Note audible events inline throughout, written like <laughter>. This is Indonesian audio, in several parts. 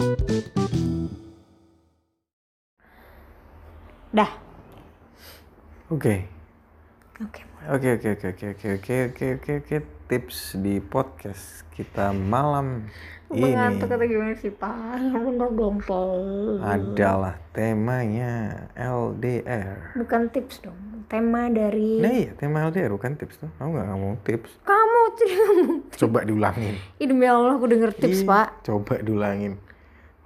Dah. Oke. Oke. Oke oke oke oke oke oke oke oke oke tips di podcast kita malam ini Mengantuk atau gimana sih, Pak? Pak. adalah temanya LDR. Bukan tips dong. Tema dari... Nah iya tema LDR bukan tips tuh. Kamu nggak ngomong tips. Kamu tidak ngomong. Coba diulangin. Ih, demi Allah aku denger tips, Ih, Pak. Coba diulangin.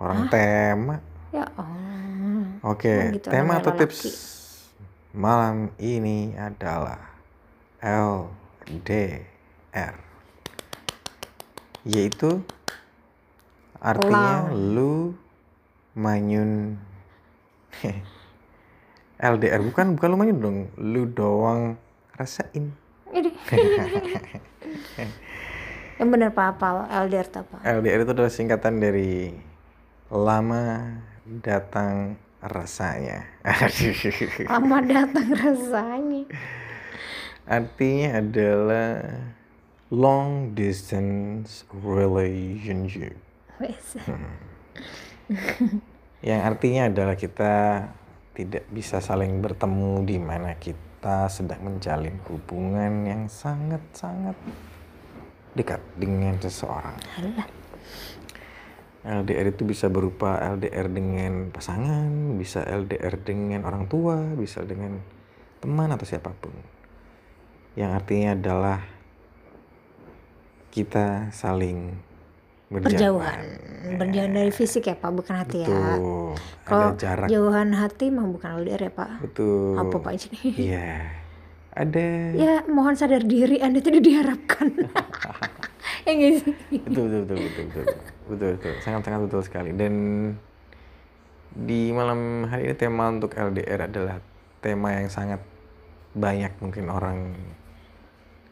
Orang tema. Ya Allah. Oke, gitu, tema atau tips malam ini adalah LDR. Yaitu artinya lu manyun <laughs> LDR bukan bukan lu manyun dong, lu doang rasain. <laughs> Yang bener Pak apa? LDR tuh apa? LDR itu adalah singkatan dari lama datang rasanya. <laughs> Lama datang rasanya. Artinya adalah long distance relationship. Wes. Yang artinya adalah kita tidak bisa saling bertemu di mana kita sedang menjalin hubungan yang sangat-sangat dekat dengan seseorang. Alah. LDR itu bisa berupa LDR dengan pasangan, bisa LDR dengan orang tua, bisa dengan teman atau siapa pun. Yang artinya adalah kita saling Berjauhan. berjauhan. Berjauhan dari fisik ya Pak, bukan hati ya. Betul. Kalau Ada jarak. jauhan hati mah bukan LDR ya Pak. Betul. Apa Pak ini? Iya. Ada. Ya mohon sadar diri Anda tidak diharapkan. <laughs> ya nggak sih? betul betul betul betul betul betul betul. Sangat sangat betul sekali. Dan di malam hari ini tema untuk LDR adalah tema yang sangat banyak mungkin orang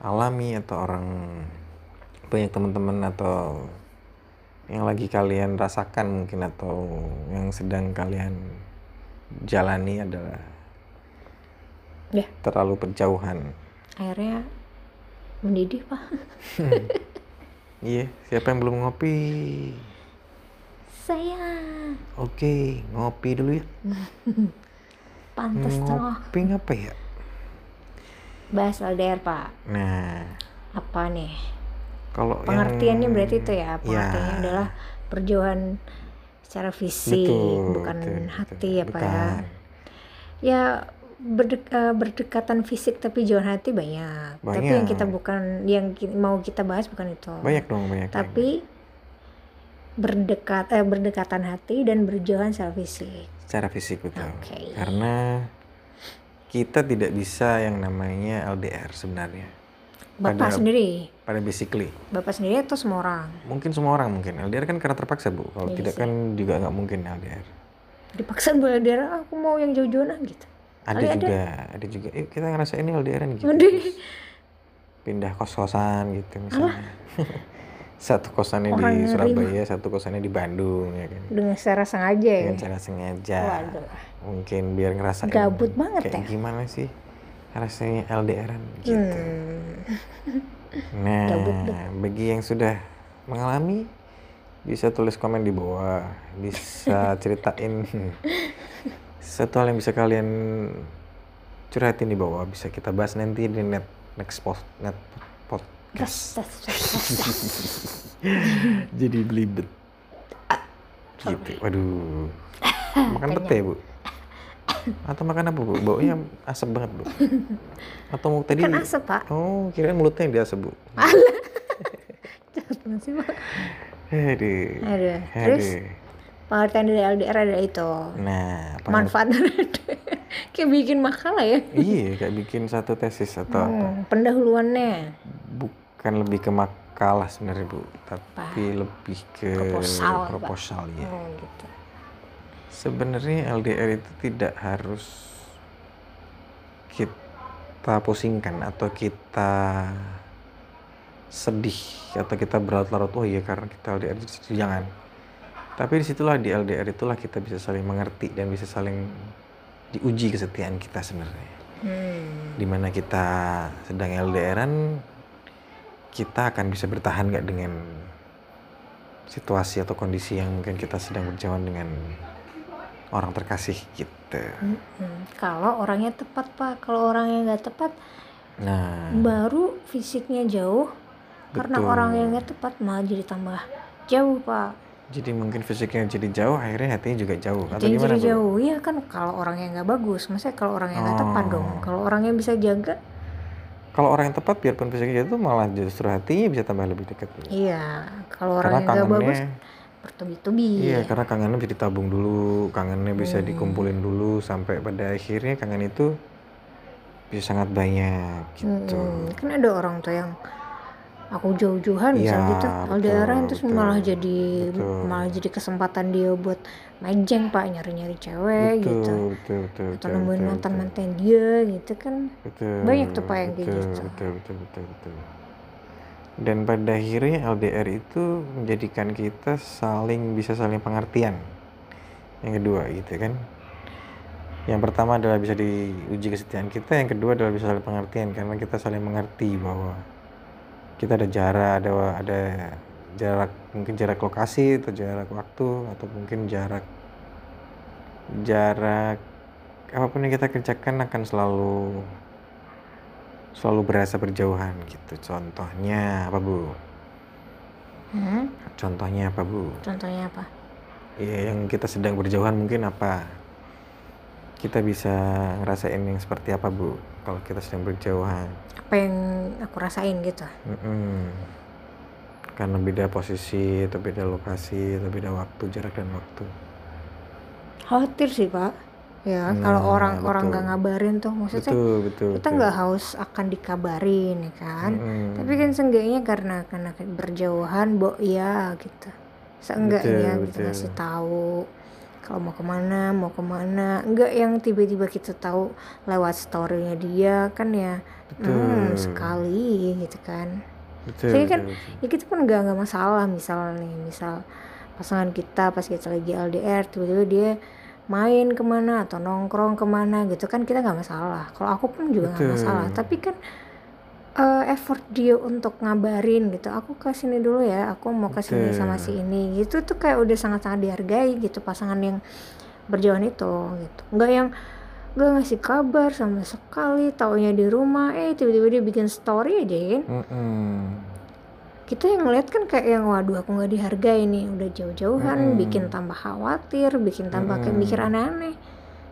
alami atau orang banyak teman-teman atau yang lagi kalian rasakan mungkin atau yang sedang kalian jalani adalah Ya, terlalu berjauhan. Akhirnya mendidih Pak. <laughs> iya siapa yang belum ngopi Saya Oke, ngopi dulu ya. <laughs> tengah Ngopi ngapa ya? bahas LDR Pak. Nah, Apa nih? kalau Pengertiannya yang- berarti itu ya. Pengertiannya Ya. adalah perjauhan secara fisik, Betul, bukan betul, hati betul. ya Pak ya. Bukan. Ya berdek- eh, berdekatan fisik tapi jauhan hati banyak. Tapi yang Banyak. kita bukan yang ki- mau kita bahas bukan itu. Banyak dong, banyak. Tapi berdekat eh, berdekatan hati dan berjauhan secara fisik. secara fisik betul. Oke. Karena kita tidak bisa yang namanya LDR sebenarnya. Bapak Pada- sendiri, Pada basically, bapak sendiri atau semua orang? mungkin semua orang mungkin LDR kan karena terpaksa bu. Kalau Iya tidak sih. kan juga nggak mungkin LDR. Dipaksa buat LDR, aku mau yang jauh-jauhan ah, gitu. Ada ada. juga, ada juga. Yuk kita ngerasain ini LDRan gitu. Aduh. <laughs> Pindah kos-kosan gitu misalnya. <laughs> satu kosannya Orang di. Surabaya, satu kosannya di Bandung ya kan. Dengan secara sengaja ya. dengan cara sengaja Waduh. mungkin biar ngerasain Gabut banget kayak ya. gimana sih rasanya LDRan gitu Hmm. nah Gabut bagi yang sudah mengalami bisa tulis komen di bawah bisa <laughs> ceritain satu hal yang bisa kalian curhatin di bawah bisa kita bahas nanti di net next post net podcast. <laughs> Jadi belibet. Gitu waduh. Makan pete bu? Atau makan apa bu? Baunya asap banget bu. Atau mau tadi Kan asap pak. oh kirain mulutnya yang diasap bu. Jahat <laughs> banget sih pak. Aduh. Aduh. Terus? Aduh. Pengertian dari LDR adalah itu. nah apa Manfaat dari <laughs> Kayak bikin makalah ya. iya kayak bikin satu tesis atau apa Hmm, pendahuluannya. bukan lebih ke makalah sebenarnya bu tapi lebih ke Proposal, proposal ya Oh gitu. Sebenarnya LDR itu tidak harus kita pusingkan atau kita sedih atau kita berlarut-larut oh iya karena kita LDR jangan. Tapi di situlah di LDR itulah kita bisa saling mengerti dan bisa saling diuji kesetiaan kita sebenarnya. Hmm. Di mana kita sedang LDRan kita akan bisa bertahan nggak dengan situasi atau kondisi yang mungkin kita sedang berjauhan dengan orang terkasih gitu. Mm-mm. Kalau orangnya tepat pak, kalau orangnya nggak tepat, Nah, baru fisiknya jauh. Karena Betul. orang yang nggak tepat malah jadi tambah jauh pak. Jadi mungkin fisiknya jadi jauh, akhirnya hatinya juga jauh. Atau Jadi gimana, jadi jauh, iya kan kalau orangnya nggak bagus, maksudnya kalau orangnya nggak tepat Oh. dong. Kalau orangnya bisa jaga, Kalau orang yang tepat, biarpun fisiknya jauh, malah justru hatinya bisa tambah lebih dekat. Iya. Kalau Karena orangnya nggak bagus, bertubi-tubi. iya, karena kangennya bisa ditabung dulu, kangennya bisa Hmm. dikumpulin dulu, sampai pada akhirnya kangen itu bisa sangat banyak gitu. Mm-mm. Kan ada orang tuh yang aku jauh-jauhan Iya, misal gitu, betul, terus betul, malah jadi betul. malah jadi kesempatan dia buat mejeng pak nyari-nyari cewek gitu. Betul, betul, betul, atau betul, nemuin betul, mantan betul. mantan dia gitu kan Betul, Banyak tuh, Pak, yang kayak betul, gitu. Betul, betul, betul, betul. Dan pada akhirnya LDR itu menjadikan kita saling bisa saling pengertian. Yang kedua gitu kan. Yang pertama adalah bisa diuji kesetiaan kita, yang kedua adalah bisa saling pengertian karena kita saling mengerti bahwa kita ada jarak, ada ada jarak mungkin jarak lokasi atau jarak waktu atau mungkin jarak jarak apa pun yang kita kerjakan akan selalu selalu berasa berjauhan gitu. Contohnya apa bu? Hmm, Contohnya apa bu? contohnya apa Ya yang kita sedang berjauhan mungkin apa? Kita bisa ngerasain yang seperti apa bu? Kalau kita sedang berjauhan. apa yang aku rasain gitu Mm-mm. Karena beda posisi atau beda lokasi atau beda waktu jarak dan waktu. khawatir sih pak ya Nah, kalau orang orang nggak ngabarin tuh maksudnya Betul betul. kita nggak haus akan dikabarin ya kan Mm-mm. tapi kan seenggaknya karena karena berjauhan bo ya gitu seenggaknya Betul, gitu betul. ngasih tahu kalau mau ke mana mau ke mana enggak yang tiba-tiba kita tahu lewat storynya dia kan ya Betul. hmm, sekali gitu kan Betul. Jadi kan betul, betul. ya kita pun nggak nggak masalah misal nih misal pasangan kita pas kita lagi LDR tiba-tiba dia main ke mana atau nongkrong ke mana gitu kan kita nggak masalah kalau aku pun juga nggak masalah tapi kan eh, effort dia untuk ngabarin gitu aku ke sini dulu ya aku mau ke sini sama si ini gitu tuh kayak udah sangat-sangat dihargai gitu pasangan yang berjauhan itu gitu nggak yang gak ngasih kabar sama sekali taunya di rumah eh tiba-tiba dia bikin story aja ya Mm-mm. kita yang ngeliat kan kayak yang waduh aku nggak dihargai nih udah jauh-jauhan Mm-mm. bikin tambah khawatir bikin tambah kayak Mm-mm. mikir aneh-aneh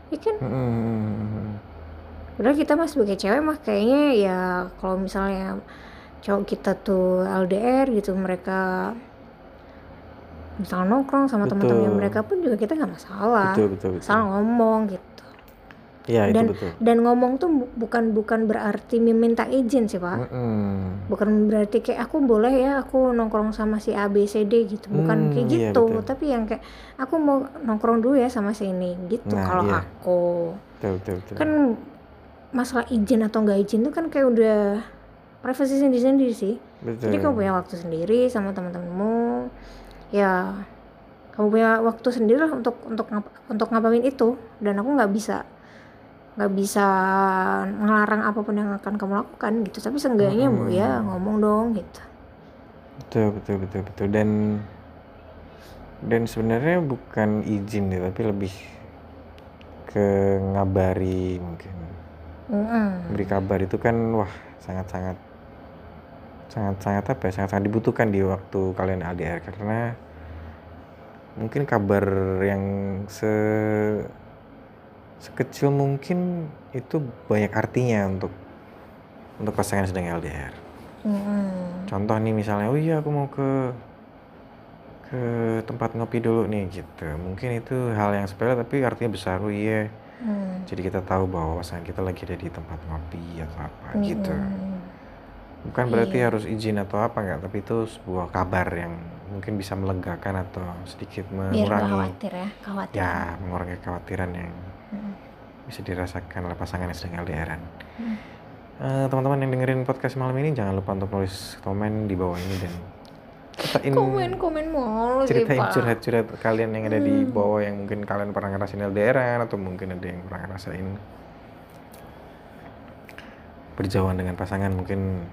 ya kan Mm-mm. Udah kita mah sebagai cewek mah kayaknya ya kalau misalnya cowok kita tuh LDR gitu mereka misalnya nongkrong sama teman-temannya Betul. mereka pun juga kita nggak masalah Betul betul betul. asal ngomong gitu Iya itu dan betul. dan ngomong tuh bu- bukan bukan berarti meminta izin sih pak Mm-mm. bukan berarti kayak aku boleh ya aku nongkrong sama si A B C D gitu bukan Hmm, kayak iya, gitu betul. tapi yang kayak aku mau nongkrong dulu ya sama si ini gitu Nah, kalau iya. aku Betul betul betul. kan masalah izin atau nggak izin tuh kan kayak udah privasi sendiri-sendiri sih. Betul. jadi kamu punya waktu sendiri sama teman-temanmu. Ya kamu punya waktu sendiri lah untuk untuk untuk ngapain itu. Dan aku nggak bisa nggak bisa ngelarang apa pun yang akan kamu lakukan gitu. Tapi seenggaknya bu ya ngomong dong gitu. Betul betul betul betul. Dan dan sebenarnya bukan izin ya tapi lebih ke ngabari mungkin Mm-mm. beri kabar itu kan wah sangat sangat sangat sangat apa ya sangat sangat dibutuhkan di waktu kalian LDR karena mungkin kabar yang se sekecil mungkin itu banyak artinya untuk untuk pasangan sedang LDR. Mm-mm. Contoh nih misalnya, oh iya aku mau ke ke tempat ngopi dulu nih gitu. Mungkin itu hal yang sepele tapi artinya besar. Oh iya. Mm. Jadi kita tahu bahwa pasangan kita lagi ada di tempat ngopi atau apa gitu. Mm-mm. Bukan berarti Iya. harus izin atau apa enggak, tapi itu sebuah kabar yang mungkin bisa melegakan atau sedikit biar nggak mengurangi khawatir ya khawatir ya mengurangi kekhawatiran yang Mm. bisa dirasakan oleh pasangan yang sedang LDRan. Mm. Eh, teman-teman yang dengerin podcast malam ini jangan lupa untuk nulis komen di bawah ini dan ceritain komen komen mulu ceritain curhat-curhat kalian yang ada di Hmm. bawah yang mungkin kalian pernah ngerasain LDRan atau mungkin ada yang pernah ngerasain berjauhan dengan pasangan mungkin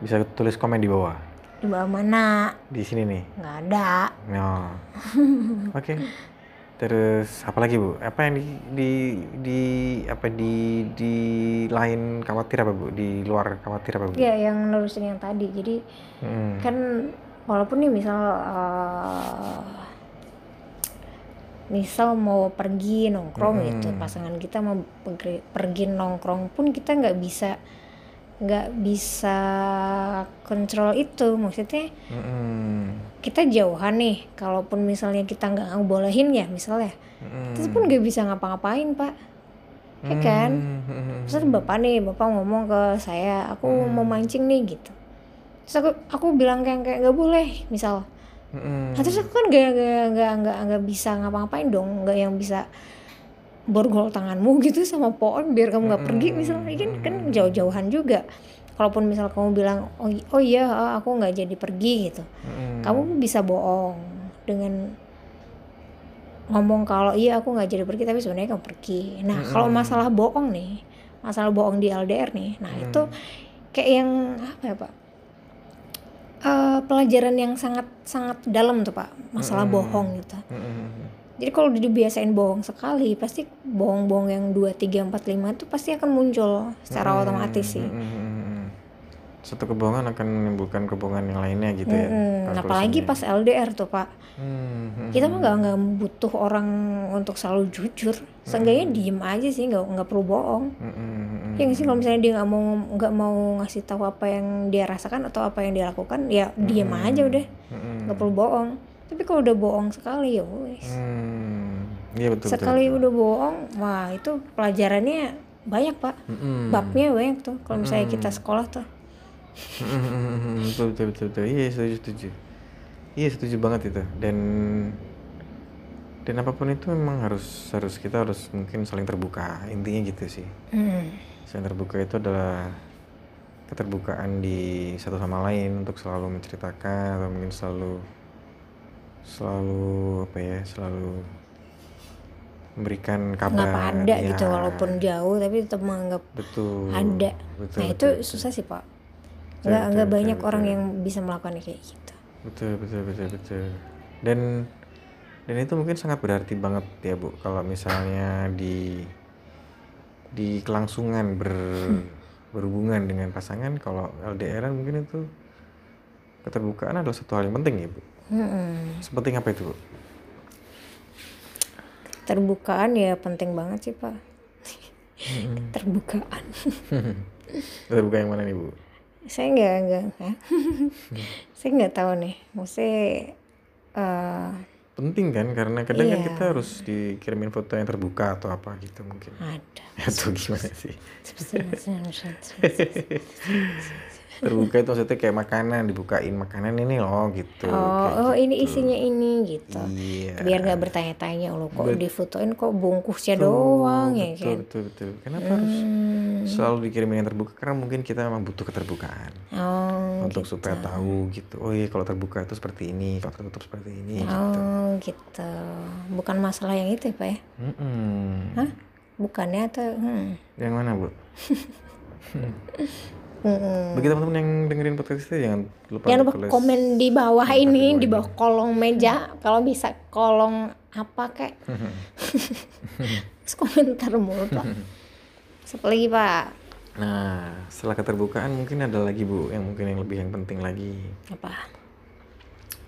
bisa tulis komen di bawah di bawah mana di sini nih nggak ada Oh. <laughs> Oke. Terus apa lagi Bu? Apa yang di di, di apa di di lain khawatir apa Bu? Di luar khawatir apa Bu? ya yang nerusin yang tadi jadi Mm. kan walaupun nih misal eh, misal mau pergi nongkrong Mm-mm. gitu pasangan kita mau pergi, pergi nongkrong pun kita nggak bisa nggak bisa kontrol itu maksudnya Mm-mm. kita jauhan nih kalaupun misalnya kita nggak ngebolehin ya misalnya Mm-mm. itu pun nggak bisa ngapa-ngapain pak ya kan Mm-mm. Misalnya bapak nih, bapak ngomong ke saya, aku Hmm. mau mancing nih gitu. Terus aku, aku bilang kayak kayak nggak boleh, misal. Mm-mm. Nah, terus aku kan nggak nggak nggak nggak bisa ngapa-ngapain dong, nggak yang bisa borgol tanganmu <laughs> gitu sama pohon biar kamu nggak pergi misalnya kan kan jauh-jauhan juga. Kalaupun misal kamu bilang oh, oh iya aku nggak jadi pergi gitu, Mm-mm. kamu bisa bohong dengan ngomong kalau iya aku nggak jadi pergi tapi sebenarnya kamu pergi. Nah kalau masalah bohong nih, masalah bohong di LDR nih, nah itu kayak yang apa ya pak? Eh, pelajaran yang sangat sangat dalam tuh pak, masalah bohong gitu. Mm-mm. Jadi kalau udah dibiasain bohong sekali, pasti bohong-bohong yang 2, 3, 4, 5 itu pasti akan muncul secara otomatis sih. Mm-mm. Satu kebohongan akan menimbulkan kebohongan yang lainnya gitu ya. Mm-mm. kalkulasinya. Apalagi pas LDR tuh pak, Mm-mm. kita mah nggak nggak butuh orang untuk selalu jujur. Seenggaknya diem aja sih, nggak nggak perlu bohong. Mm-mm. Ya sih kalau misalnya dia nggak mau nggak mau ngasih tahu apa yang dia rasakan atau apa yang dia lakukan, ya diem aja udah, nggak perlu bohong. Tapi kalau udah bohong sekali ya wes. Hmm. Iya betul betul. Sekali udah bohong, wah itu pelajarannya banyak pak. Mm-mm. Babnya banyak tuh. Kalau misalnya kita sekolah tuh. Mm-mm. <laughs> betul betul betul betul. Iya setuju setuju. Iya setuju banget itu. Dan dan apa pun itu memang harus harus kita harus mungkin saling terbuka intinya gitu sih. Hmm. Saling terbuka itu adalah keterbukaan di satu sama lain untuk selalu menceritakan atau mungkin selalu selalu apa ya selalu memberikan kabar Nggak ada ya, gitu walaupun jauh tapi tetap menganggap betul ada. betul, nah itu betul, betul. susah sih pak. Betul, Nggak betul, nggak betul, banyak orang betul. yang bisa melakukan kayak gitu. betul betul betul betul dan dan itu mungkin sangat berarti banget ya bu kalau misalnya di di kelangsungan ber berhubungan dengan pasangan kalau LDRan mungkin itu keterbukaan adalah satu hal yang penting ya bu Mm-mm. sepenting apa itu bu Terbukaan ya penting banget sih pak. Terbukaan. keterbukaan yang mana nih bu saya nggak nggak Hah? saya nggak tahu nih maksudnya eh penting kan karena kadang kan Iya. kita harus dikirimin foto yang terbuka atau apa gitu mungkin ada atau gimana sih terbuka itu maksudnya kayak makanan dibukain makanan ini loh gitu. Oh oh gitu. ini isinya ini gitu. Iya. Biar nggak bertanya-tanya lo kok difotoin kok bungkusnya doang ya betul kan? betul betul. Kenapa harus Hmm. selalu dikirimin yang terbuka? Karena mungkin kita memang butuh keterbukaan. Oh untuk supaya tahu gitu. Oh iya kalau terbuka itu seperti ini kalau tertutup seperti ini oh gitu. Bukan masalah yang itu ya pak ya? Mm-mm. Hah? bukannya atau hmm. yang mana bu <laughs> Mm-mm. bagi teman-teman yang dengerin podcast itu jangan lupa Jangan lupa tulis komen di bawah ini, di bawah kolong meja. Kalau bisa kolong apa kek. <laughs> Terus komentar mulu pak. <laughs> Siapa lagi pak? Nah, setelah keterbukaan mungkin ada lagi Bu yang mungkin yang lebih yang penting lagi Apa?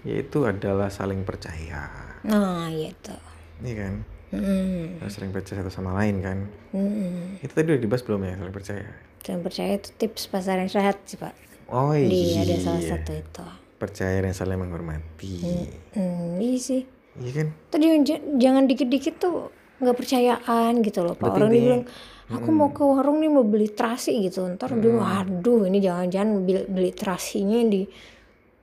yaitu adalah saling percaya. Nah gitu. Iya kan? Hmm. Harus saling percaya satu sama lain kan. Hmm. Itu tadi udah dibahas belum ya saling percaya? Dan percaya itu tips pasaran sehat sih pak. Oh Di iya. ada salah satu itu. Percaya dan saling menghormati. Hmm, iya sih. Iya kan? Tadi jangan, jangan dikit-dikit tuh nggak percayaan gitu loh pak. Orang dia bilang aku mau ke warung nih mau beli terasi gitu. Ntar dia waduh ini jangan-jangan beli, beli terasinya di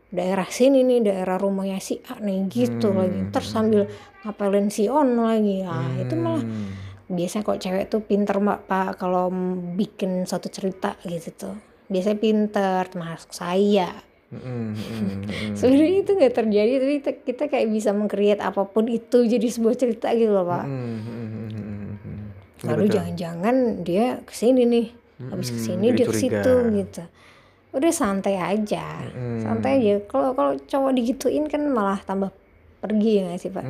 daerah sini nih daerah rumahnya si A nih gitu lagi. Ntar sambil ngapelin si On lagi. Nah itu malah Hmm. Biasanya kok cewek tuh pinter mbak pak kalau bikin suatu cerita gitu tuh. Biasanya pinter termasuk saya. Mm-mm, mm-mm. Sebenarnya itu nggak terjadi tapi kita, kita kayak bisa mengcreate apa pun itu jadi sebuah cerita gitu loh pak. Mm, mm, mm, mm, mm, mm. Lalu jangan-jangan dia ke sini nih, habis ke sini dia ke curiga. situ gitu. udah santai aja santai aja kalau kalau cowok digituin kan malah tambah pergi ya nggak sih pak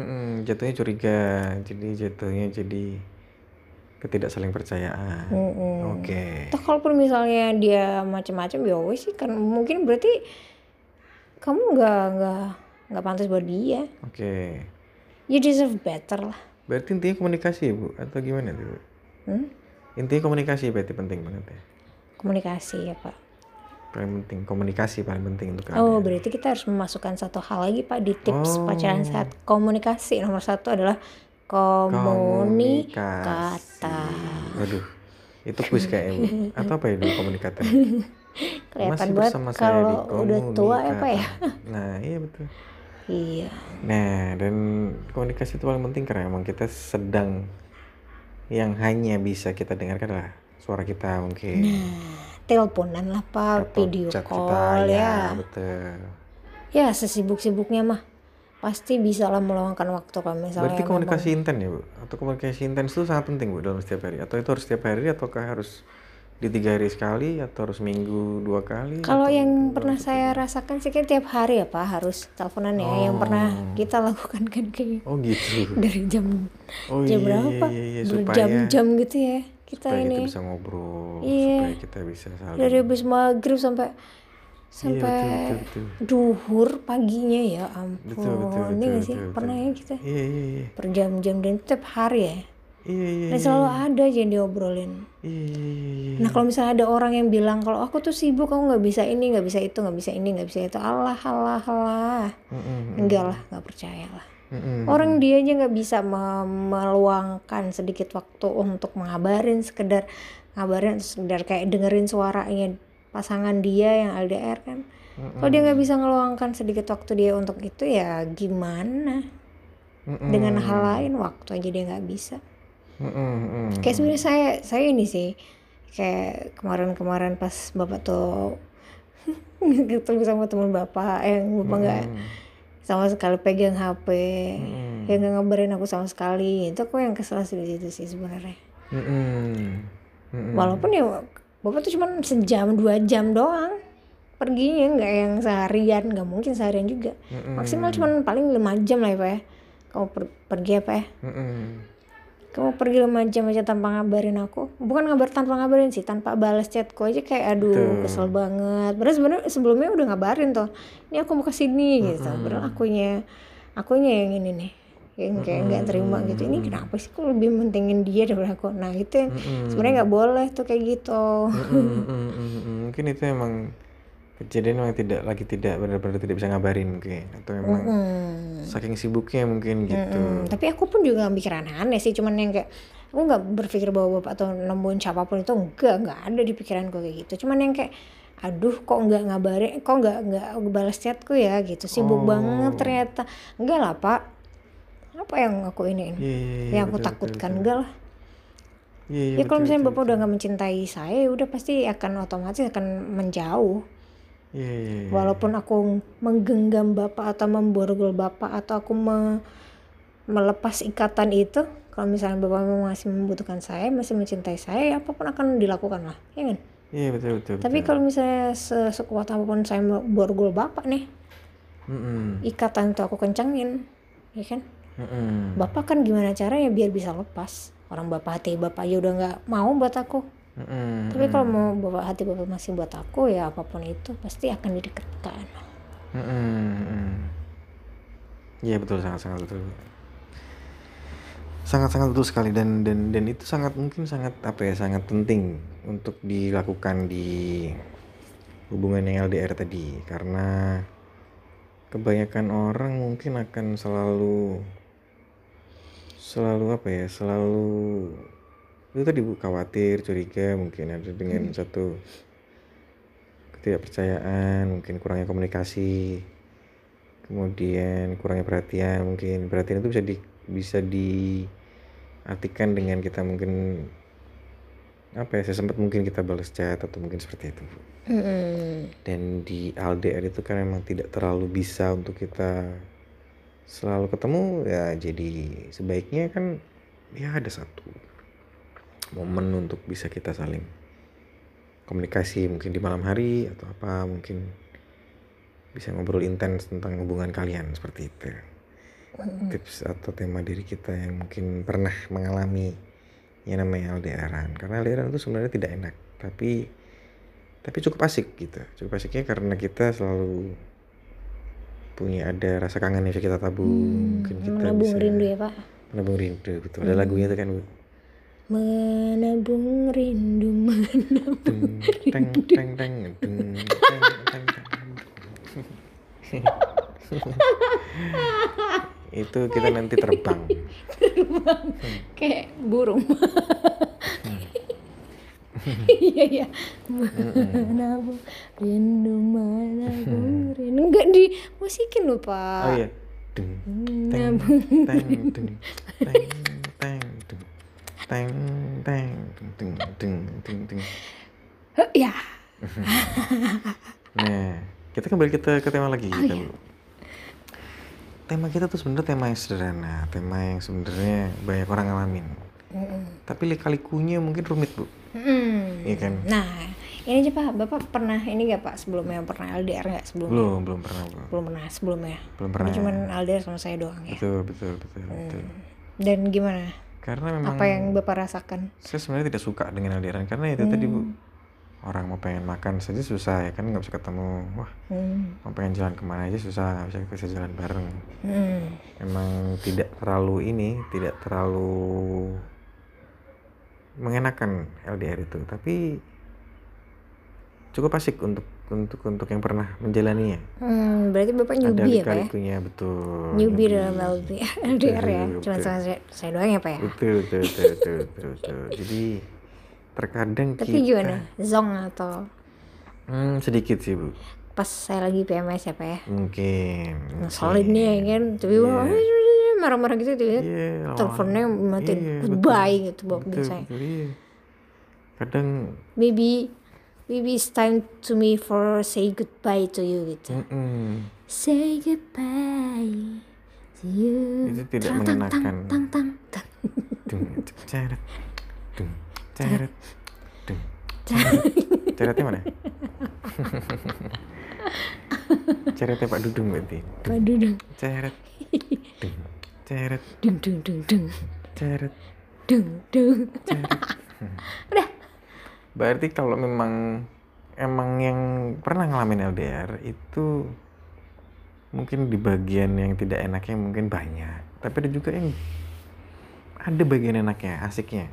jatuhnya curiga jadi jatuhnya jadi ketidak saling percayaan. Mm-mm. oke. Toh kalaupun misalnya dia macam-macam ya wes sih kan mungkin berarti kamu nggak nggak nggak pantas buat dia. Oke. You deserve better lah. Berarti intinya komunikasi ya bu atau gimana tuh hmm? intinya komunikasi berarti penting banget ya. Komunikasi ya pak. Paling penting komunikasi paling penting untuk oh kalian. berarti kita harus memasukkan satu hal lagi pak di tips Oh. pacaran saat komunikasi. Nomor satu adalah komunikata waduh itu kuis kayaknya bu. Atau apa ya dulu komunikator <laughs> kelihatan Masih banget bersama saya di kalau udah tua ya pak ya? komunikata. nah iya betul. Iya. Nah, dan komunikasi itu paling penting karena emang kita sedang yang hanya bisa kita dengarkan adalah suara kita mungkin. teleponan lah pak Atau video call kita, ya. betul. ya sesibuk-sibuknya mah pasti bisa lah meluangkan waktu kalau misalnya Berarti memang- komunikasi intens ya, Bu? Atau komunikasi intens itu sangat penting, Bu, dalam setiap hari? Atau itu harus setiap hari, ataukah harus di tiga hari sekali, atau harus minggu dua kali? Kalau yang pernah saya rasakan sih kayak tiap hari ya Pak harus teleponan ya. Yang pernah kita <laughs> lakukan kan kayak Oh gitu. dari jam Oh jam iya, berapa? iya, iya, supaya, Berjam-jam gitu ya kita supaya ini. kita bisa ngobrol, Iya. supaya kita bisa saling... Dari habis maghrib sampai sampai Iya, betul, betul, betul. duhur paginya ya ampun. Betul, betul, Ini betul, sih betul, pernah ya kita Iya, iya, iya. berjam-jam dan itu tiap hari ya. Iya, iya, Dan iya. selalu ada aja yang diobrolin. Iya, iya, iya, iya. Nah kalau misalnya ada orang yang bilang kalau aku tuh sibuk, aku nggak bisa ini, nggak bisa itu, nggak bisa ini, nggak bisa itu, Allah, Allah, Allah. Enggak lah, nggak percaya lah. Orang dia aja nggak bisa me- meluangkan sedikit waktu untuk mengabarin, sekedar ngabarin, sekedar kayak dengerin suaranya pasangan dia yang LDR kan. Kalau dia nggak bisa ngeluangkan sedikit waktu dia untuk itu ya gimana? Mm-mm. Dengan hal lain waktu aja dia nggak bisa. Mm-mm. Kayak sebenarnya saya saya ini sih kayak kemarin-kemarin pas bapak tuh <laughs> ketemu sama teman bapak yang bapak nggak Mm. sama sekali pegang HP Mm-mm. yang nggak ngabarin aku sama sekali itu aku yang kesel sih di situ sih sebenarnya Mm-mm. Mm-mm. walaupun ya bapak tuh cuma sejam dua jam doang perginya nggak yang seharian nggak mungkin seharian juga. Mm-mm. maksimal cuma paling lima jam lah ya pak ya. Kamu per- pergi apa ya? Mm-mm. kamu pergi lima jam aja tanpa ngabarin aku. Bukan ngabar tanpa ngabarin sih tanpa balas chatku aja kayak aduh Betul. kesel banget. Padahal sebenarnya sebelumnya udah ngabarin tuh ini aku mau ke sini gitu. Padahal akunya akunya yang ini nih yang kayak nggak terima gitu. Ini kenapa sih kok lebih mentingin dia daripada aku? Nah itu yang Mm-mm. sebenarnya nggak boleh tuh kayak gitu. Mm-mm, <laughs> mm-mm, mm-mm. mungkin itu emang kejadian memang tidak lagi tidak benar-benar tidak bisa ngabarin mungkin atau memang Hmm. saking sibuknya mungkin gitu. Mm, tapi aku pun juga nggak mikir aneh-aneh sih. Cuman yang kayak aku nggak berpikir bahwa bapak atau nemuin siapa pun itu enggak nggak ada di pikiranku kayak gitu. Cuman yang kayak aduh kok nggak ngabarin kok nggak nggak balas chatku ya? gitu. Sibuk Oh. banget ternyata. Enggak lah pak apa yang aku ini Iya, iya, iya, yang aku betul, takutkan betul, enggak lah betul. Iya, iya, ya kalau betul, misalnya betul, bapak udah nggak mencintai saya ya udah pasti akan otomatis akan menjauh Iya, iya, iya. walaupun aku menggenggam bapak atau memborgol bapak atau aku me- melepas ikatan itu kalau misalnya bapak masih membutuhkan saya masih mencintai saya ya apa pun akan dilakukan lah ya kan Iya, betul, betul. tapi kalau misalnya se- sekuat apa pun saya borgol bapak nih Mm-mm. ikatan itu aku kencangin ya kan Mm-mm. bapak kan gimana caranya biar bisa lepas orang bapak hati bapak aja udah nggak mau buat aku Mm-mm. tapi kalau mau bapak hati bapak masih buat aku ya apa pun itu pasti akan didekatkan. Iya betul sangat sangat betul. Sangat sangat betul sekali dan dan dan itu sangat mungkin sangat apa ya sangat penting untuk dilakukan di hubungan yang LDR tadi karena kebanyakan orang mungkin akan selalu selalu apa ya selalu itu tadi bu khawatir curiga mungkin ada dengan satu ketidakpercayaan mungkin kurangnya komunikasi kemudian kurangnya perhatian mungkin perhatian itu bisa di bisa diartikan dengan kita mungkin apa ya sesempat mungkin kita balas chat atau mungkin seperti itu. Mm-mm. dan di LDR itu kan memang tidak terlalu bisa untuk kita selalu ketemu ya jadi sebaiknya kan ya ada satu momen untuk bisa kita saling komunikasi mungkin di malam hari atau apa mungkin bisa ngobrol intens tentang hubungan kalian seperti itu. Tips atau tema diri kita yang mungkin pernah mengalami yang namanya LDRan karena LDRan itu sebenarnya tidak enak tapi tapi cukup asik gitu. Cukup asiknya karena kita selalu punya ada rasa kangen yang kita tabung. Mungkin kita menabung bisa rindu ya pak? Menabung rindu betul. Ada lagunya itu kan bu? Menabung rindu <laughs> menabung Dung, teng teng teng teng teng <laughs> teng. itu kita nanti terbang. Kayak burung. <laughs> Iya iya. Menabung rindu menabung rindu enggak di musikin loh oh pak iya dung teng teng teng teng teng teng dung dung dung Heh, ya <laughs> Nah, kita kembali kita ke tema lagi kita, iya. Tema kita tuh sebenarnya tema yang sederhana, tema yang sebenarnya banyak orang ngalamin. Tapi lika-likunya mungkin rumit, Bu. Hmm. Iya kan? nah ini aja pak bapak pernah ini gak pak sebelumnya pernah LDR nggak sebelumnya Belum, belum pernah, Bu. belum pernah sebelumnya Belum pernah. cuman LDR sama saya doang ya Betul, betul, betul, betul. dan gimana Karena memang apa yang bapak rasakan saya sebenarnya tidak suka dengan LDRan karena itu tadi, Bu. Hmm. Orang mau pengen makan saja susah ya kan nggak bisa ketemu. Wah, hmm. mau pengen jalan ke mana aja susah, nggak bisa bisa jalan bareng. Hmm. emang tidak terlalu ini tidak terlalu mengenakan LDR itu tapi cukup asik untuk untuk untuk yang pernah menjalaninya. Hmm, berarti bapak ada newbie ya pak ya? lika-likunya betul. Newbie dalam LDR, LDR ya Betul, cuma betul. sama saya, saya doang ya pak ya? Betul betul betul betul, betul, betul. jadi terkadang tapi kita gimana? Zong atau? Hmm, sedikit sih bu. Pas saya lagi PMS ya pak ya? Mungkin ngeselin nih ya kan? Tapi marah-marah gitu tuh ya. Iya, lama-lama. teleponnya matiin Iya, goodbye gitu bapak betul, biasanya betul, iya. kadang maybe maybe it's time to me for say goodbye to you gitu mm-mm. say goodbye to you. Itu tidak Tang, mengenakan. tang tang tang dung ceret dung ceret dung ceret ceretnya mana? Ceretnya Pak Dudung berarti. Dung aduh dong ceret dung ceret dung dung dung dung ceret dung dung ceret udah berarti kalau memang emang yang pernah ngalamin LDR itu mungkin di bagian yang tidak enaknya mungkin banyak. Tapi ada juga yang ada bagian enaknya asiknya.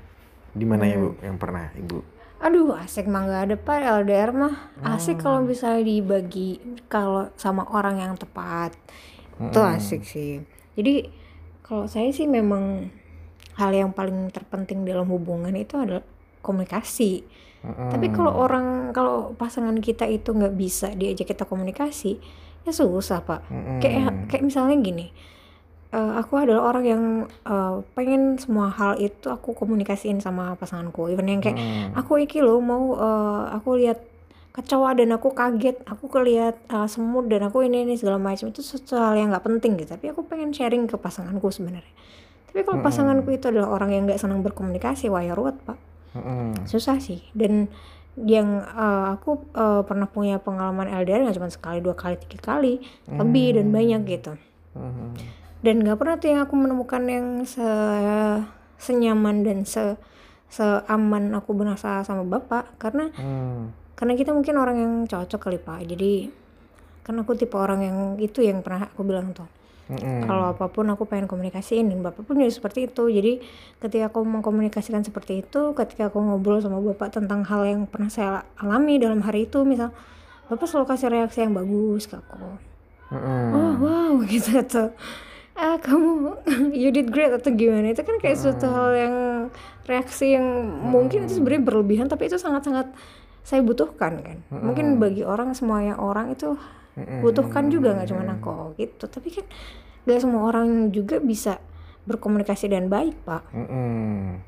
Di mana ya bu yang pernah ibu? Aduh asik mah nggak ada pak. LDR mah asik kalau bisa dibagi kalau sama orang yang tepat. Itu asik sih. Jadi kalau saya sih memang hal yang paling terpenting dalam hubungan itu adalah komunikasi Tapi kalau orang kalau pasangan kita itu nggak bisa diajak kita komunikasi ya susah pak. Mm-mm. kayak kayak misalnya gini eh, aku adalah orang yang eh, pengen semua hal itu aku komunikasiin sama pasanganku. Even yang kayak Mm. aku iki loh mau eh, aku lihat kecoa dan aku kaget aku kelihat eh, semut dan aku ini ini segala macam. Itu sesuatu hal yang nggak penting gitu. Tapi aku pengen sharing ke pasanganku sebenarnya. Tapi kalau pasanganku itu adalah orang yang nggak senang berkomunikasi wah ya ruwet pak Mm-mm. susah sih dan yang eh, aku eh, pernah punya pengalaman LDR nggak cuma sekali dua kali tiga kali lebih dan banyak gitu Mm-mm. dan nggak pernah tuh yang aku menemukan yang se senyaman dan se seaman aku berasa sama bapak karena Mm. karena kita mungkin orang yang cocok kali pak jadi karena aku tipe orang yang itu yang pernah aku bilang tuh Mm-mm. kalau apa pun aku pengen komunikasiin dan bapak pun juga seperti itu. Jadi ketika aku mengkomunikasikan seperti itu ketika aku ngobrol sama bapak tentang hal yang pernah saya alami dalam hari itu misal bapak selalu kasih reaksi yang bagus ke aku. Mm-mm. oh wow <laughs> gitu atau ah kamu <laughs> you did great atau gimana. Itu kan kayak suatu hal yang reaksi yang mungkin itu sebenarnya berlebihan tapi itu sangat-sangat saya butuhkan kan. Mungkin bagi orang semuanya orang itu butuhkan juga nggak cuma aku gitu tapi kan gak semua orang juga bisa berkomunikasi dengan baik pak Mm-mm.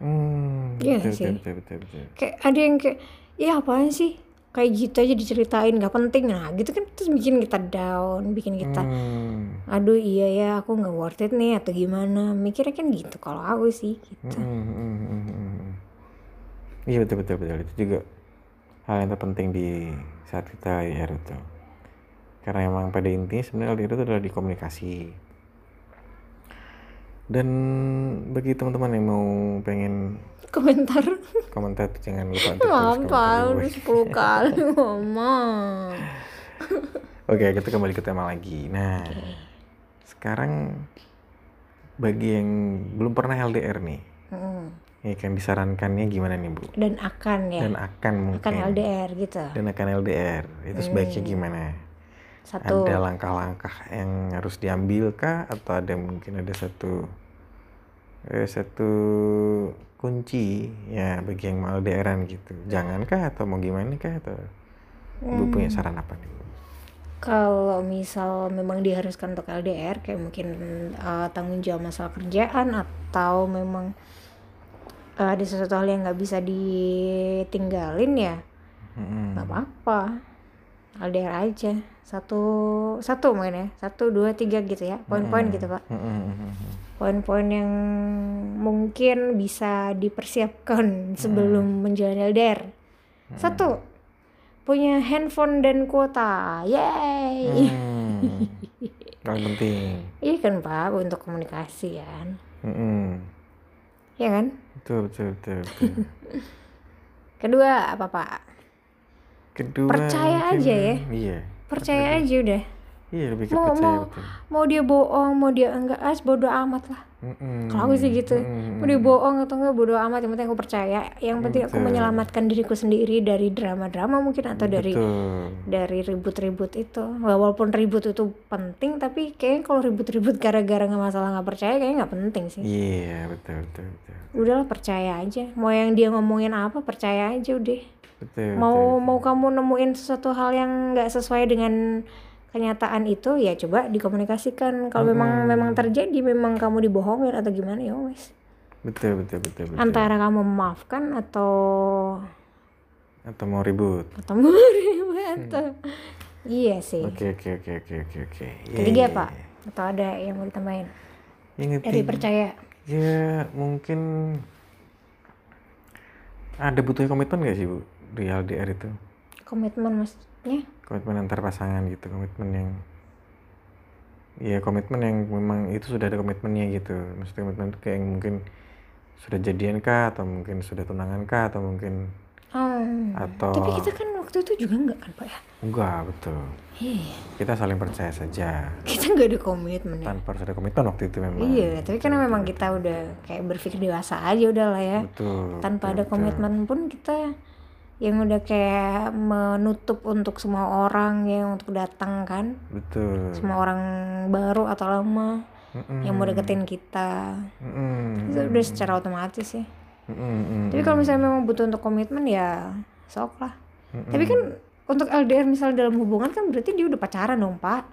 Mm. Iya betul, sih. betul, betul, betul, betul. kayak ada yang kayak ya apaan sih kayak gitu aja diceritain nggak penting nah gitu kan terus bikin kita down bikin kita Mm. aduh iya ya aku nggak worth it nih atau gimana mikirnya kan gitu kalau aku sih gitu Mm-mm, mm-mm, mm-mm. Iya betul betul betul itu juga hal yang terpenting di saat kita LDR itu. Karena emang pada intinya sebenarnya LDR itu adalah di komunikasi. Dan bagi teman-teman yang mau pengen komentar komentar jangan lupa apa udah. 10 kali <laughs> ngomong Oke, kita kembali ke tema lagi. Nah, sekarang bagi yang belum pernah LDR nih. Ya kan disarankannya gimana nih Bu? dan akan ya Dan akan mungkin akan LDR gitu dan akan LDR itu sebaiknya gimana? satu Ada langkah-langkah yang harus diambil kah atau ada mungkin ada satu eh, satu kunci ya bagi yang mau LDRan gitu. Jangankah atau mau gimana kah atau Ibu punya saran apa nih? Bu? kalau misal memang diharuskan untuk LDR kayak mungkin uh, tanggung jawab masalah kerjaan atau memang uh, ada sesuatu hal yang nggak bisa ditinggalin ya? Nggak apa-apa. LDR aja. Satu satu mungkin ya. Satu dua tiga gitu ya. Poin-poin gitu pak. Poin-poin yang mungkin bisa dipersiapkan sebelum menjalani LDR satu punya handphone dan kuota. Yay Hmm. <laughs> Paling penting. iya kan pak untuk komunikasi kan. Mm-mm. Ya kan Betul, betul, betul, betul. <laughs> kedua apa pak Kedua Percaya mungkin- aja ya. Iya. percaya aja udah Iya lebih ke mau percaya mau betul. mau dia bohong mau dia enggak as bodo amat lah Mm-mm. kalau aku sih gitu Mm-mm. mau dia bohong atau enggak bodo amat yang penting aku percaya yang penting aku Betul. menyelamatkan diriku sendiri dari drama-drama mungkin atau dari Betul. dari ribut-ribut itu walaupun ribut itu penting tapi kayaknya kalau ribut-ribut gara-gara nggak masalah nggak percaya kayaknya nggak penting sih Iya betul betul betul. udahlah percaya aja mau yang dia ngomongin apa percaya aja udah Betul. mau betul, mau kamu nemuin sesuatu hal yang nggak sesuai dengan kenyataan itu ya coba dikomunikasikan kalau memang memang terjadi memang kamu dibohongin atau gimana ya wes betul betul betul betul. antara kamu memaafkan atau Atau mau ribut. atau meribut <laughs> atau iya sih Oke oke oke oke oke oke. Iya, ketiga iya, pak iya. atau ada yang mau ditambahin Yang dari ketiga percaya ya mungkin ada butuhnya komitmen gak sih bu di LDR itu? komitmen maksudnya komitmen antar pasangan gitu komitmen yang ya komitmen yang memang itu sudah ada komitmennya gitu. Maksudnya komitmen itu kayak yang mungkin sudah jadian kah atau mungkin sudah tunangan kah atau mungkin Hmm. atau tapi kita kan waktu itu juga enggak kan pak ya? Enggak betul. Iya. Kita saling percaya saja. Kita nggak ada komitmen ya? Tanpa harus ada komitmen waktu itu memang. Iya tapi karena memang kita udah kayak berpikir dewasa aja udah lah ya. Betul tanpa betul, ada betul. komitmen pun kita yang udah kayak menutup untuk semua orang yang untuk datang kan. Betul. Semua orang baru atau lama Mm-mm. yang mau deketin kita. Mm-mm. itu udah secara otomatis ya Mm-mm. tapi kalau misalnya memang butuh untuk komitmen ya sok lah. Mm-mm. tapi kan untuk LDR misalnya dalam hubungan kan berarti dia udah pacaran dong pak.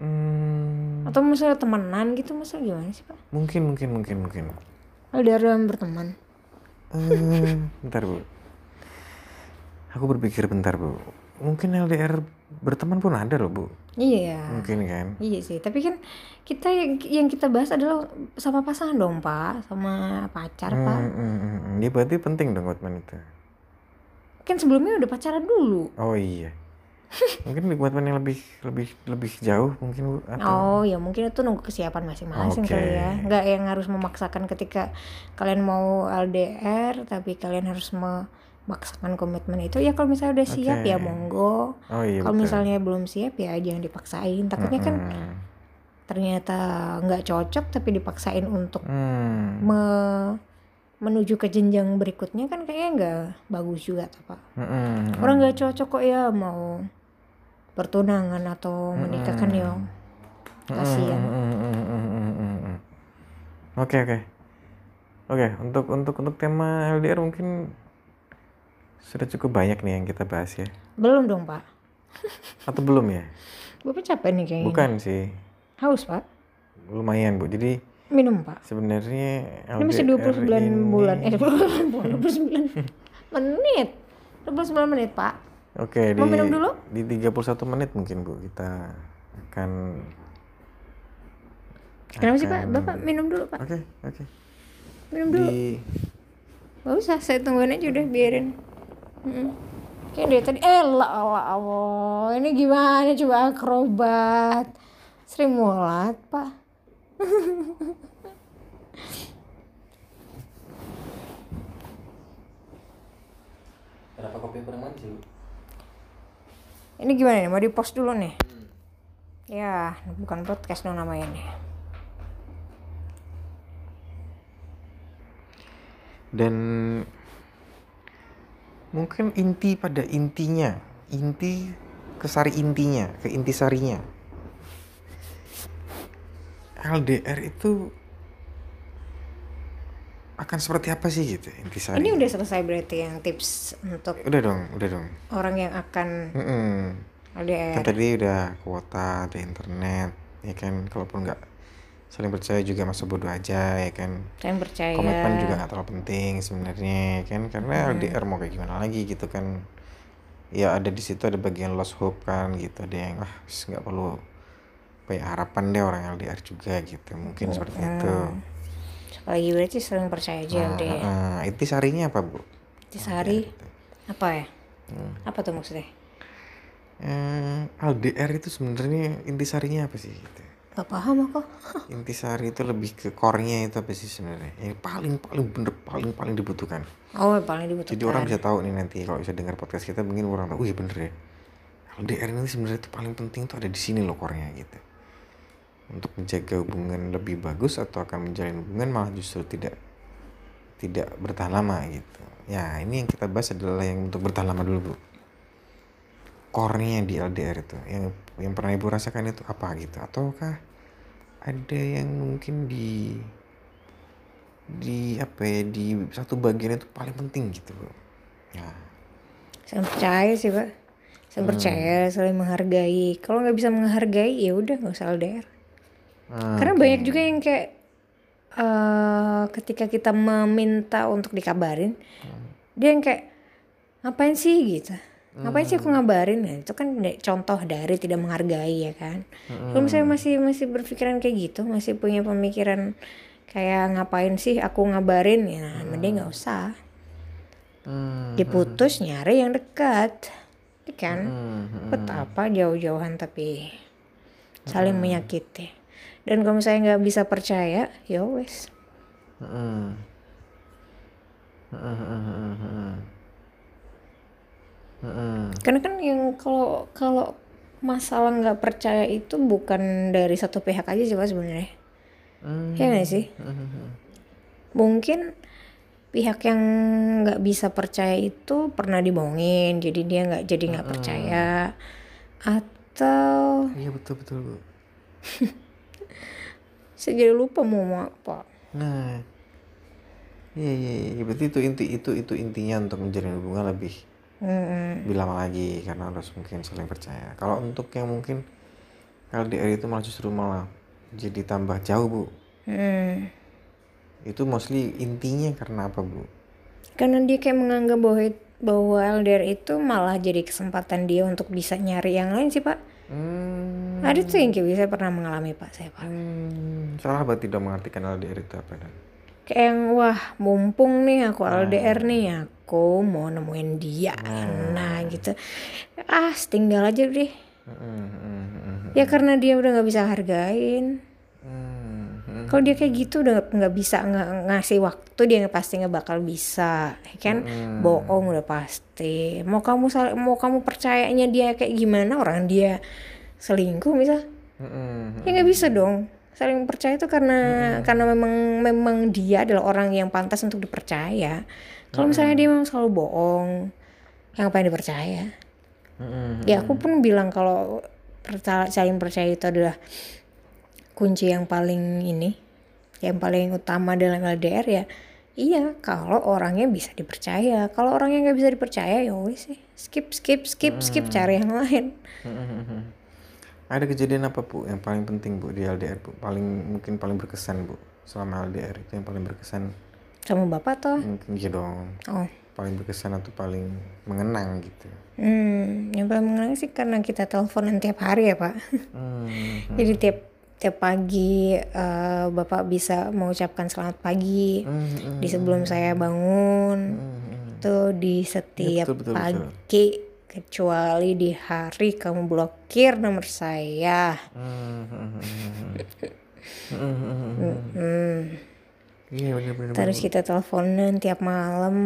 Mm, atau misalnya temenan gitu masa gimana sih pak? Mungkin mungkin mungkin mungkin. LDR dalam berteman. Eh, bentar bu aku berpikir bentar bu mungkin LDR berteman pun ada loh bu iya mungkin kan Iya sih, tapi kan kita yang, yang kita bahas adalah sama pasangan dong pak, sama pacar pak. Hmm, hmm, hmm, hmm. ya berarti penting dong komitmen itu Kan sebelumnya udah pacaran dulu. oh iya <laughs> mungkin komitmen yang lebih lebih lebih jauh mungkin bu atau Oh ya mungkin itu nunggu kesiapan masing-masing Oke. kali ya. Nggak yang harus memaksakan ketika kalian mau LDR, tapi kalian harus memaksakan komitmen itu. Ya kalau misalnya udah siap Oke. ya monggo. oh iya kalau misalnya belum siap ya jangan dipaksain. Takutnya kan Hmm, ternyata nggak cocok tapi dipaksain untuk hmm, me- menuju ke jenjang berikutnya kan kayaknya nggak bagus juga tuh pak hmm, hmm, orang nggak cocok kok ya mau bertunangan atau menikah kan ya kasihan Hmm, hmm, hmm. Oke oke. Oke, untuk untuk untuk tema LDR mungkin sudah cukup banyak nih yang kita bahas ya. belum dong pak <laughs> Atau belum ya? bapak capek nih kayaknya Bukan sih. haus pak Lumayan, Bu. Jadi minum pak sebenarnya ini masih LDR 29 ini- bulan eh 29 <laughs> menit 29 menit pak Oke, di Mau minum dulu? di 31 menit mungkin, Bu. Kita akan kenapa sih pak akan- bapak minum dulu pak Oke, oke. minum dulu Di Gak usah, saya tungguin aja udah biarin. Kayak dari tadi, eh lah Allah Allah, ini gimana coba akrobat? Sri Mulat, Pak. Kenapa kopi kurang Bu? Ini gimana nih? Mau di post dulu nih? Ya, bukan podcast dong namanya nih. Dan mungkin inti pada intinya, inti ke sari intinya, ke inti sarinya. LDR itu akan seperti apa sih gitu inti sari? Ini udah selesai berarti yang tips untuk Udah dong, udah dong. orang yang akan Mm-mm. LDR. Kan tadi udah kuota, ada internet, ya kan. Kalaupun nggak saling percaya juga masa bodoh aja, ya kan. Saya percaya. Komitmen juga nggak terlalu penting sebenarnya, ya kan. Karena LDR mau kayak gimana lagi gitu kan. Ya ada di situ ada bagian lost hope kan gitu. Ada yang ah nggak perlu kayak harapan deh orang LDR juga gitu. Mungkin seperti itu. Apalagi berarti saling percaya aja Nah, udah. nah, inti sarinya apa bu? Di sehari apa ya? Hmm. Apa tuh maksudnya? Eh, LDR itu sebenarnya inti sarinya apa sih? Gitu. Gak paham aku. <laughs> Intisari itu lebih ke core-nya itu apa sih sebenarnya? Yang paling paling bener paling paling dibutuhkan. Oh, yang paling dibutuhkan. Jadi orang bisa tahu nih nanti kalau bisa dengar podcast kita mungkin orang tahu, iya bener ya. LDR ini sebenarnya itu paling penting tuh ada di sini loh core-nya gitu. Untuk menjaga hubungan lebih bagus atau akan menjalin hubungan malah justru tidak tidak bertahan lama gitu. Ya ini yang kita bahas adalah yang untuk bertahan lama dulu bu. Core-nya di LDR itu yang yang pernah ibu rasakan itu apa gitu ataukah ada yang mungkin di di apa ya di satu bagian itu paling penting gitu bu. Nah, Saya percaya sih, Pak. Saya Hmm. percaya, saling menghargai. Kalau nggak bisa menghargai, ya udah nggak usah LDR. ah, Karena banyak juga yang kayak eh ketika kita meminta untuk dikabarin, dia yang kayak ngapain sih gitu. Ngapain sih aku ngabarin ya? Itu kan contoh dari tidak menghargai ya kan. Kalau misalnya masih masih berpikiran kayak gitu, masih punya pemikiran kayak ngapain sih aku ngabarin ya, nah, mending nggak usah. hmm, Diputus nyari yang dekat, ya kan? hmm, hmm, Buat apa jauh-jauhan tapi saling menyakiti. Dan kalau misalnya nggak bisa percaya, ya wes. hmm. Hmm, hmm, hmm, hmm. Hmm, Karena kan yang kalau kalau masalah nggak percaya itu bukan dari satu pihak aja sih sebenarnya. hmm, Ya nggak sih? hmm, hmm. Mungkin pihak yang nggak bisa percaya itu pernah dibohongin, jadi dia nggak jadi nggak percaya. Atau Iya betul betul bu. <laughs> saya jadi lupa mau ngomong apa. Nah, iya iya iya berarti itu inti itu itu intinya untuk menjalin hubungan lebih Lebih lama lagi karena harus mungkin saling percaya. Kalau untuk yang mungkin LDR itu malah justru malah jadi tambah jauh bu. Mm. Itu mostly intinya karena apa bu? Karena dia kayak menganggap bahwa bahwa LDR itu malah jadi kesempatan dia untuk bisa nyari yang lain sih pak. Hmm, Ada tuh yang kayak bisa pernah mengalami pak saya pak. hmm, salah berarti tidak mengartikan LDR itu apa dan? Kayak yang wah mumpung nih aku LDR nih aku mau nemuin dia. Nah gitu. Ah tinggal aja deh. Hmm, hmm, hmm, hmm, Ya karena dia udah nggak bisa hargain. hmm, hmm. Kalau dia kayak gitu udah nggak bisa nggak ngasih waktu dia pasti nggak bakal bisa, ya kan? Bohong udah pasti. Mau kamu sal- mau kamu percayanya dia kayak gimana orang dia selingkuh misal? Hmm, hmm, Ya nggak bisa dong. Saling percaya itu karena karena memang memang dia adalah orang yang pantas untuk dipercaya. Kalau misalnya dia memang selalu bohong, yang ngapain dipercaya? hmm, Ya aku pun bilang kalau saling percaya itu adalah kunci yang paling ini, yang paling utama dalam LDR ya. Iya, kalau orangnya bisa dipercaya. Kalau orangnya nggak bisa dipercaya ya wes sih. Skip, skip, skip, skip, cari yang lain. hmm, hmm, hmm. Ada kejadian apa bu yang paling penting bu di LDR bu? Paling mungkin paling berkesan bu selama LDR itu yang paling berkesan Sama bapak toh? mungkin iya dong Oh, paling berkesan atau paling mengenang gitu. hmm, yang paling mengenang sih karena kita teleponan tiap hari ya pak. Hmm, Jadi tiap tiap pagi eh, bapak bisa mengucapkan selamat pagi Mm, mm, di sebelum saya bangun mm, mm. itu di setiap betul, betul, pagi kecuali di hari kamu blokir nomor saya Mm, mm, mm, mm. Mm, mm, mm, mm. hmm. Iya benar-benar. terus kita teleponan tiap malam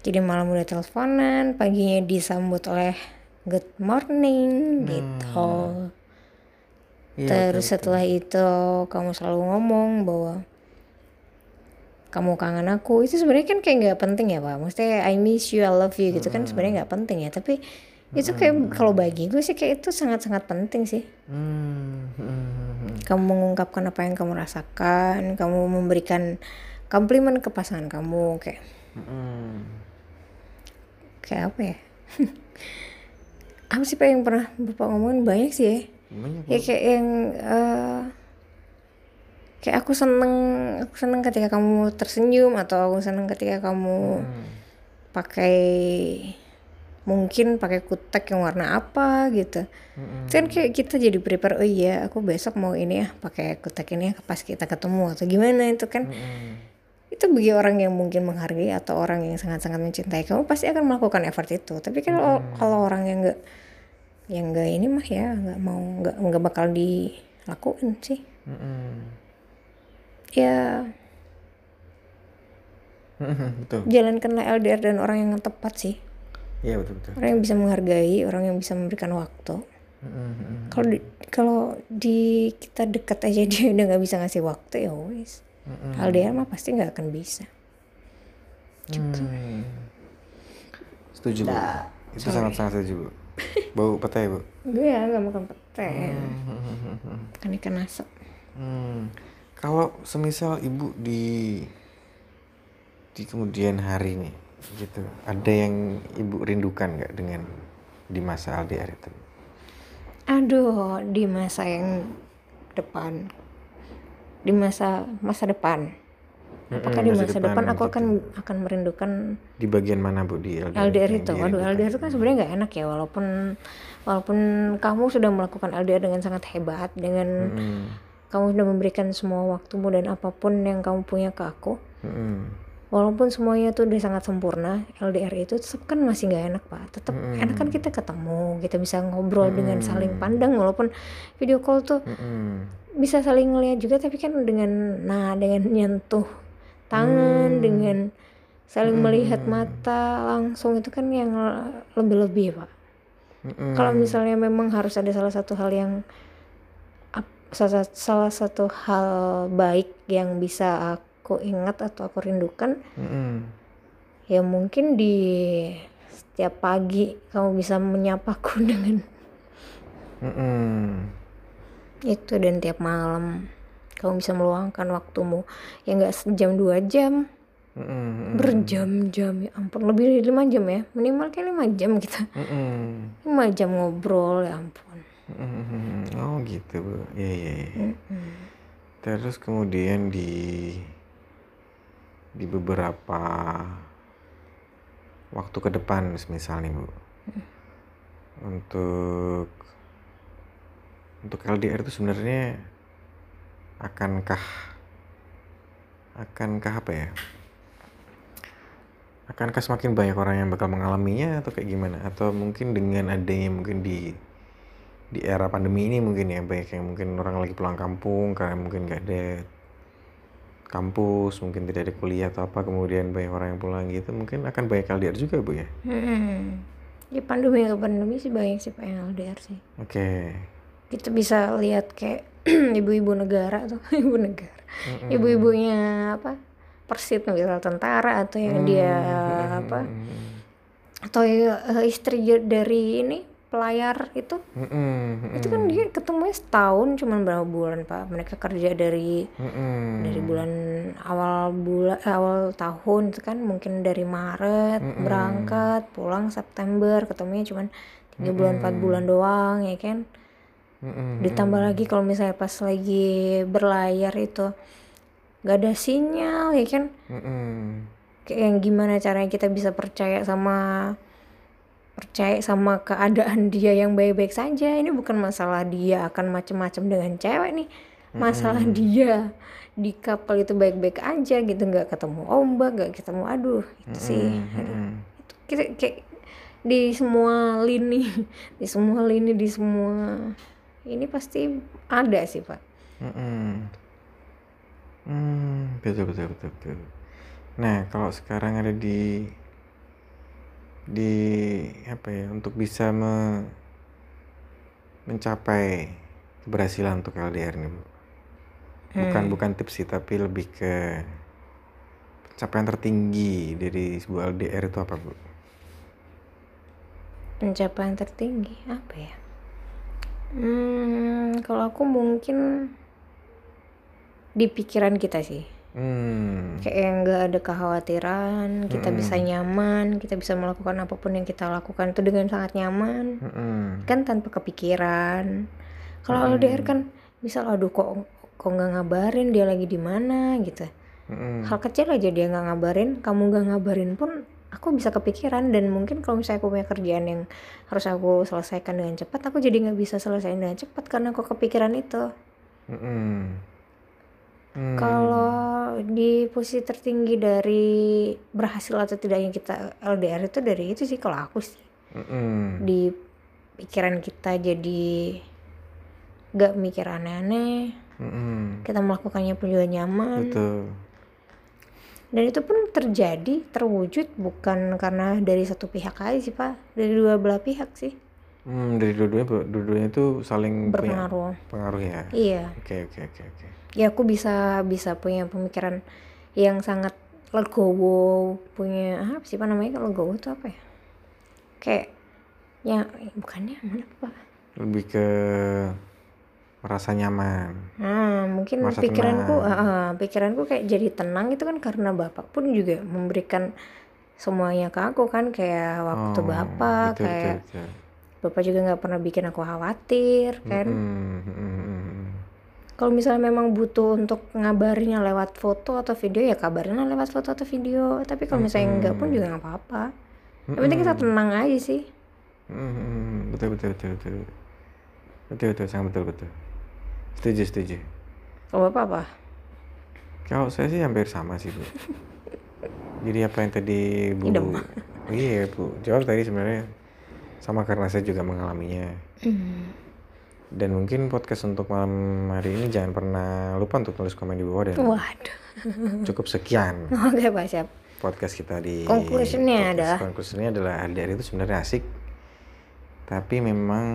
jadi malam udah teleponan paginya disambut oleh good morning gitu Iya, terus setelah itu kamu selalu ngomong bahwa kamu kangen aku. Itu sebenarnya kan kayak nggak penting ya pak. Maksudnya I miss you I love you gitu kan sebenarnya nggak penting ya. Tapi itu kayak kalau bagi gue sih kayak itu sangat sangat penting sih. Hmm, hmm, hmm, hmm. kamu mengungkapkan apa yang kamu rasakan kamu memberikan komplimen ke pasangan kamu kayak Hmm. kayak apa ya? <laughs> Apa sih pak yang pernah bapak ngomongin? Banyak sih ya. Banyak ya kayak yang eh, kayak aku seneng aku seneng ketika kamu tersenyum atau aku seneng ketika kamu pakai mungkin pakai kutek yang warna apa gitu. Itu kan kayak kita jadi prepare oh iya aku besok mau ini ya pakai kutek ini ya pas kita ketemu atau gimana itu kan. Hmm. itu bagi orang yang mungkin menghargai atau orang yang sangat-sangat mencintai kamu pasti akan melakukan effort itu. Tapi kan kalau kalau orang yang enggak yang enggak ini mah ya nggak mau nggak nggak bakal dilakuin sih. Hmm. Ya <laughs> betul. jalankanlah LDR dan orang yang tepat sih Iya betul betul. orang yang bisa menghargai orang yang bisa memberikan waktu Hmm, hmm, kalau di, kalau di kita dekat aja <laughs> dia udah nggak bisa ngasih waktu ya wis hmm. LDR mah pasti nggak akan bisa Hmm. Setuju bu. Itu sangat-sangat setuju bu. Bau petai bu. gue ya nggak makan pete Hmm. kan ikan asap Hmm. Kalau semisal ibu di di kemudian hari nih, gitu, ada yang ibu rindukan nggak dengan di masa LDR itu? aduh di masa yang depan di masa masa depan apakah Mm-mm, di masa masa depan, depan aku betul. akan akan merindukan Di bagian mana bu di LDR? LDR itu, waduh? LDR itu kan sebenarnya nggak enak ya walaupun walaupun kamu sudah melakukan LDR dengan sangat hebat dengan Mm-mm. Kamu sudah memberikan semua waktumu dan apa pun yang kamu punya ke aku Mm-mm. walaupun semuanya tuh udah sangat sempurna LDR itu tetap kan masih nggak enak pak tetap Mm-mm. enak kan kita ketemu kita bisa ngobrol dengan saling pandang walaupun video call tuh Mm-mm. bisa saling ngeliat juga tapi kan dengan nah dengan nyentuh tangan dengan saling melihat mata langsung itu kan yang lebih-lebih pak Mm-mm. kalau misalnya memang harus ada salah satu hal yang salah, salah satu hal baik yang bisa aku ingat atau aku rindukan Mm-mm. ya mungkin di setiap pagi kamu bisa menyapaku <laughs> dengan Mm-mm. itu dan tiap malam kamu bisa meluangkan waktumu ya nggak sejam dua jam Mm-mm. berjam-jam ya ampun lebih dari lima jam ya minimal kayak lima jam kita Mm-mm. lima jam ngobrol ya ampun Mm-mm. Oh gitu bu, ya ya. ya. Terus kemudian di di beberapa waktu ke depan misal nih bu, untuk untuk LDR itu sebenarnya akankah akankah apa ya? Akankah semakin banyak orang yang bakal mengalaminya atau kayak gimana? Atau mungkin dengan adanya mungkin di di era pandemi ini mungkin ya banyak yang mungkin orang lagi pulang kampung karena mungkin nggak ada kampus mungkin tidak ada kuliah atau apa kemudian banyak orang yang pulang gitu mungkin akan banyak LDR juga bu ya? Hmm. Ya pandemi ke pandemi sih banyak sih yang LDR sih. oke. Kita bisa lihat kayak <clears throat> ibu-ibu negara tuh, <laughs> ibu negara, ibu-ibunya apa persit misal tentara atau yang dia apa atau eh, istri dari ini pelayar itu? Mm-mm, itu kan dia ketemunya setahun cuman berapa bulan pak? Mereka kerja dari mm-mm, dari bulan awal bulan eh, awal tahun itu kan mungkin dari Maret berangkat pulang September ketemunya cuman tiga bulan empat bulan doang ya kan? Ditambah lagi kalau misalnya pas lagi berlayar itu gak ada sinyal ya kan? Kayak yang gimana caranya kita bisa percaya sama percaya sama keadaan <laughs> dia yang baik-baik saja. Ini bukan masalah dia akan macem-macem dengan cewek nih. Masalah dia di kapal itu baik-baik aja gitu. Nggak ketemu ombak nggak ketemu aduh itu sih. aduh. itu kita kayak di semua lini <laughs> di semua lini di semua ini pasti ada sih pak. Mm-mm. Hmm, betul betul betul betul. Nah, kalau sekarang ada di di apa ya untuk bisa me- mencapai keberhasilan untuk LDR nih, Bu. Bukan bukan tips sih, tapi lebih ke pencapaian tertinggi dari sebuah LDR itu apa, Bu? pencapaian tertinggi apa ya hmm kalau aku mungkin di pikiran kita sih Hmm, kayak yang nggak ada kekhawatiran kita bisa nyaman kita bisa melakukan apa pun yang kita lakukan itu dengan sangat nyaman mm-mm. kan tanpa kepikiran kalau LDR kan misal aduh kok kok nggak ngabarin dia lagi di mana gitu Mm-mm. hal kecil aja dia nggak ngabarin kamu nggak ngabarin pun aku bisa kepikiran dan mungkin kalau misalnya aku punya kerjaan yang harus aku selesaikan dengan cepat aku jadi nggak bisa selesaiin dengan cepat karena aku kepikiran itu. Hmm. Kalau di posisi tertinggi dari berhasil atau tidaknya kita LDR itu dari itu sih kalau aku sih Mm-mm. di pikiran kita jadi nggak mikir aneh-aneh Mm-mm. kita melakukannya pun juga nyaman Betul. dan itu pun terjadi terwujud bukan karena dari satu pihak aja sih pak dari dua belah pihak sih Hmm, dari dua-duanya, dua-duanya tuh saling punya berpengaruh pengaruh ya. iya Oke, oke, oke, oke. Ya aku bisa bisa punya pemikiran yang sangat legowo punya apa sih pak namanya legowo itu apa ya kayak ya bukannya mana pak Lebih ke merasa nyaman. nah mungkin Merasa pikiranku tenang. ah, ah, pikiranku kayak jadi tenang itu kan karena bapak pun juga memberikan semuanya ke aku kan kayak waktu Oh, bapak betul, kayak betul, betul. bapak juga nggak pernah bikin aku khawatir kan Mm, mm, mm, mm. Kalau misalnya memang butuh untuk ngabarinnya lewat foto atau video ya kabarnya lewat foto atau video tapi kalau misalnya enggak pun juga nggak apa-apa yang penting kita tenang aja sih Mm, mm, mm. Betul, betul, betul, betul. Betul, betul, sangat betul, betul. Setuju, setuju. kalau bapak apa Kalau saya sih hampir sama sih, Bu. Jadi apa yang tadi Bu Idem. Iya, Bu. Jawab tadi sebenarnya sama karena saya juga mengalaminya. Dan mungkin podcast untuk malam hari ini jangan pernah lupa untuk tulis komen di bawah dan waduh. cukup sekian <laughs> oke pak siap. podcast kita di podcast. adalah? Conclusionnya adalah LDR itu sebenarnya asik. Tapi memang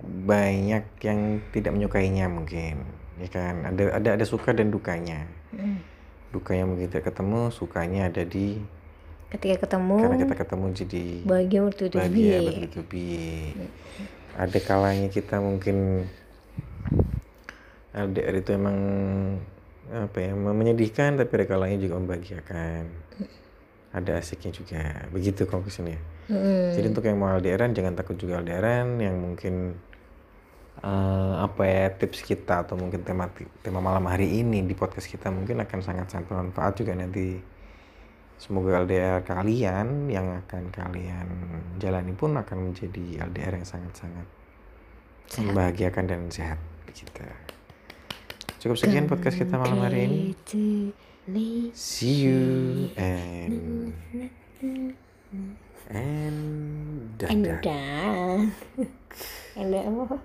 banyak yang tidak menyukainya mungkin ya kan? Ada ada ada suka dan dukanya. Dukanya mungkin tidak ketemu sukanya ada di ketika ketemu karena kita ketemu jadi bahagia bertutur bahagia bertubi ada kalanya kita mungkin LDR itu emang apa ya menyedihkan tapi ada kalanya juga membahagiakan. Ada asiknya juga. Begitu konklusinya jadi untuk yang mau LDRan jangan takut juga LDRan yang mungkin eh, apa ya tips kita atau mungkin tema tema malam hari ini di podcast kita mungkin akan sangat sangat bermanfaat juga nanti semoga LDR kalian yang akan kalian jalani pun akan menjadi LDR yang sangat sangat membahagiakan dan sehat begitu cukup sekian podcast kita malam hari ini see you and and dadah Endah. Endah apa?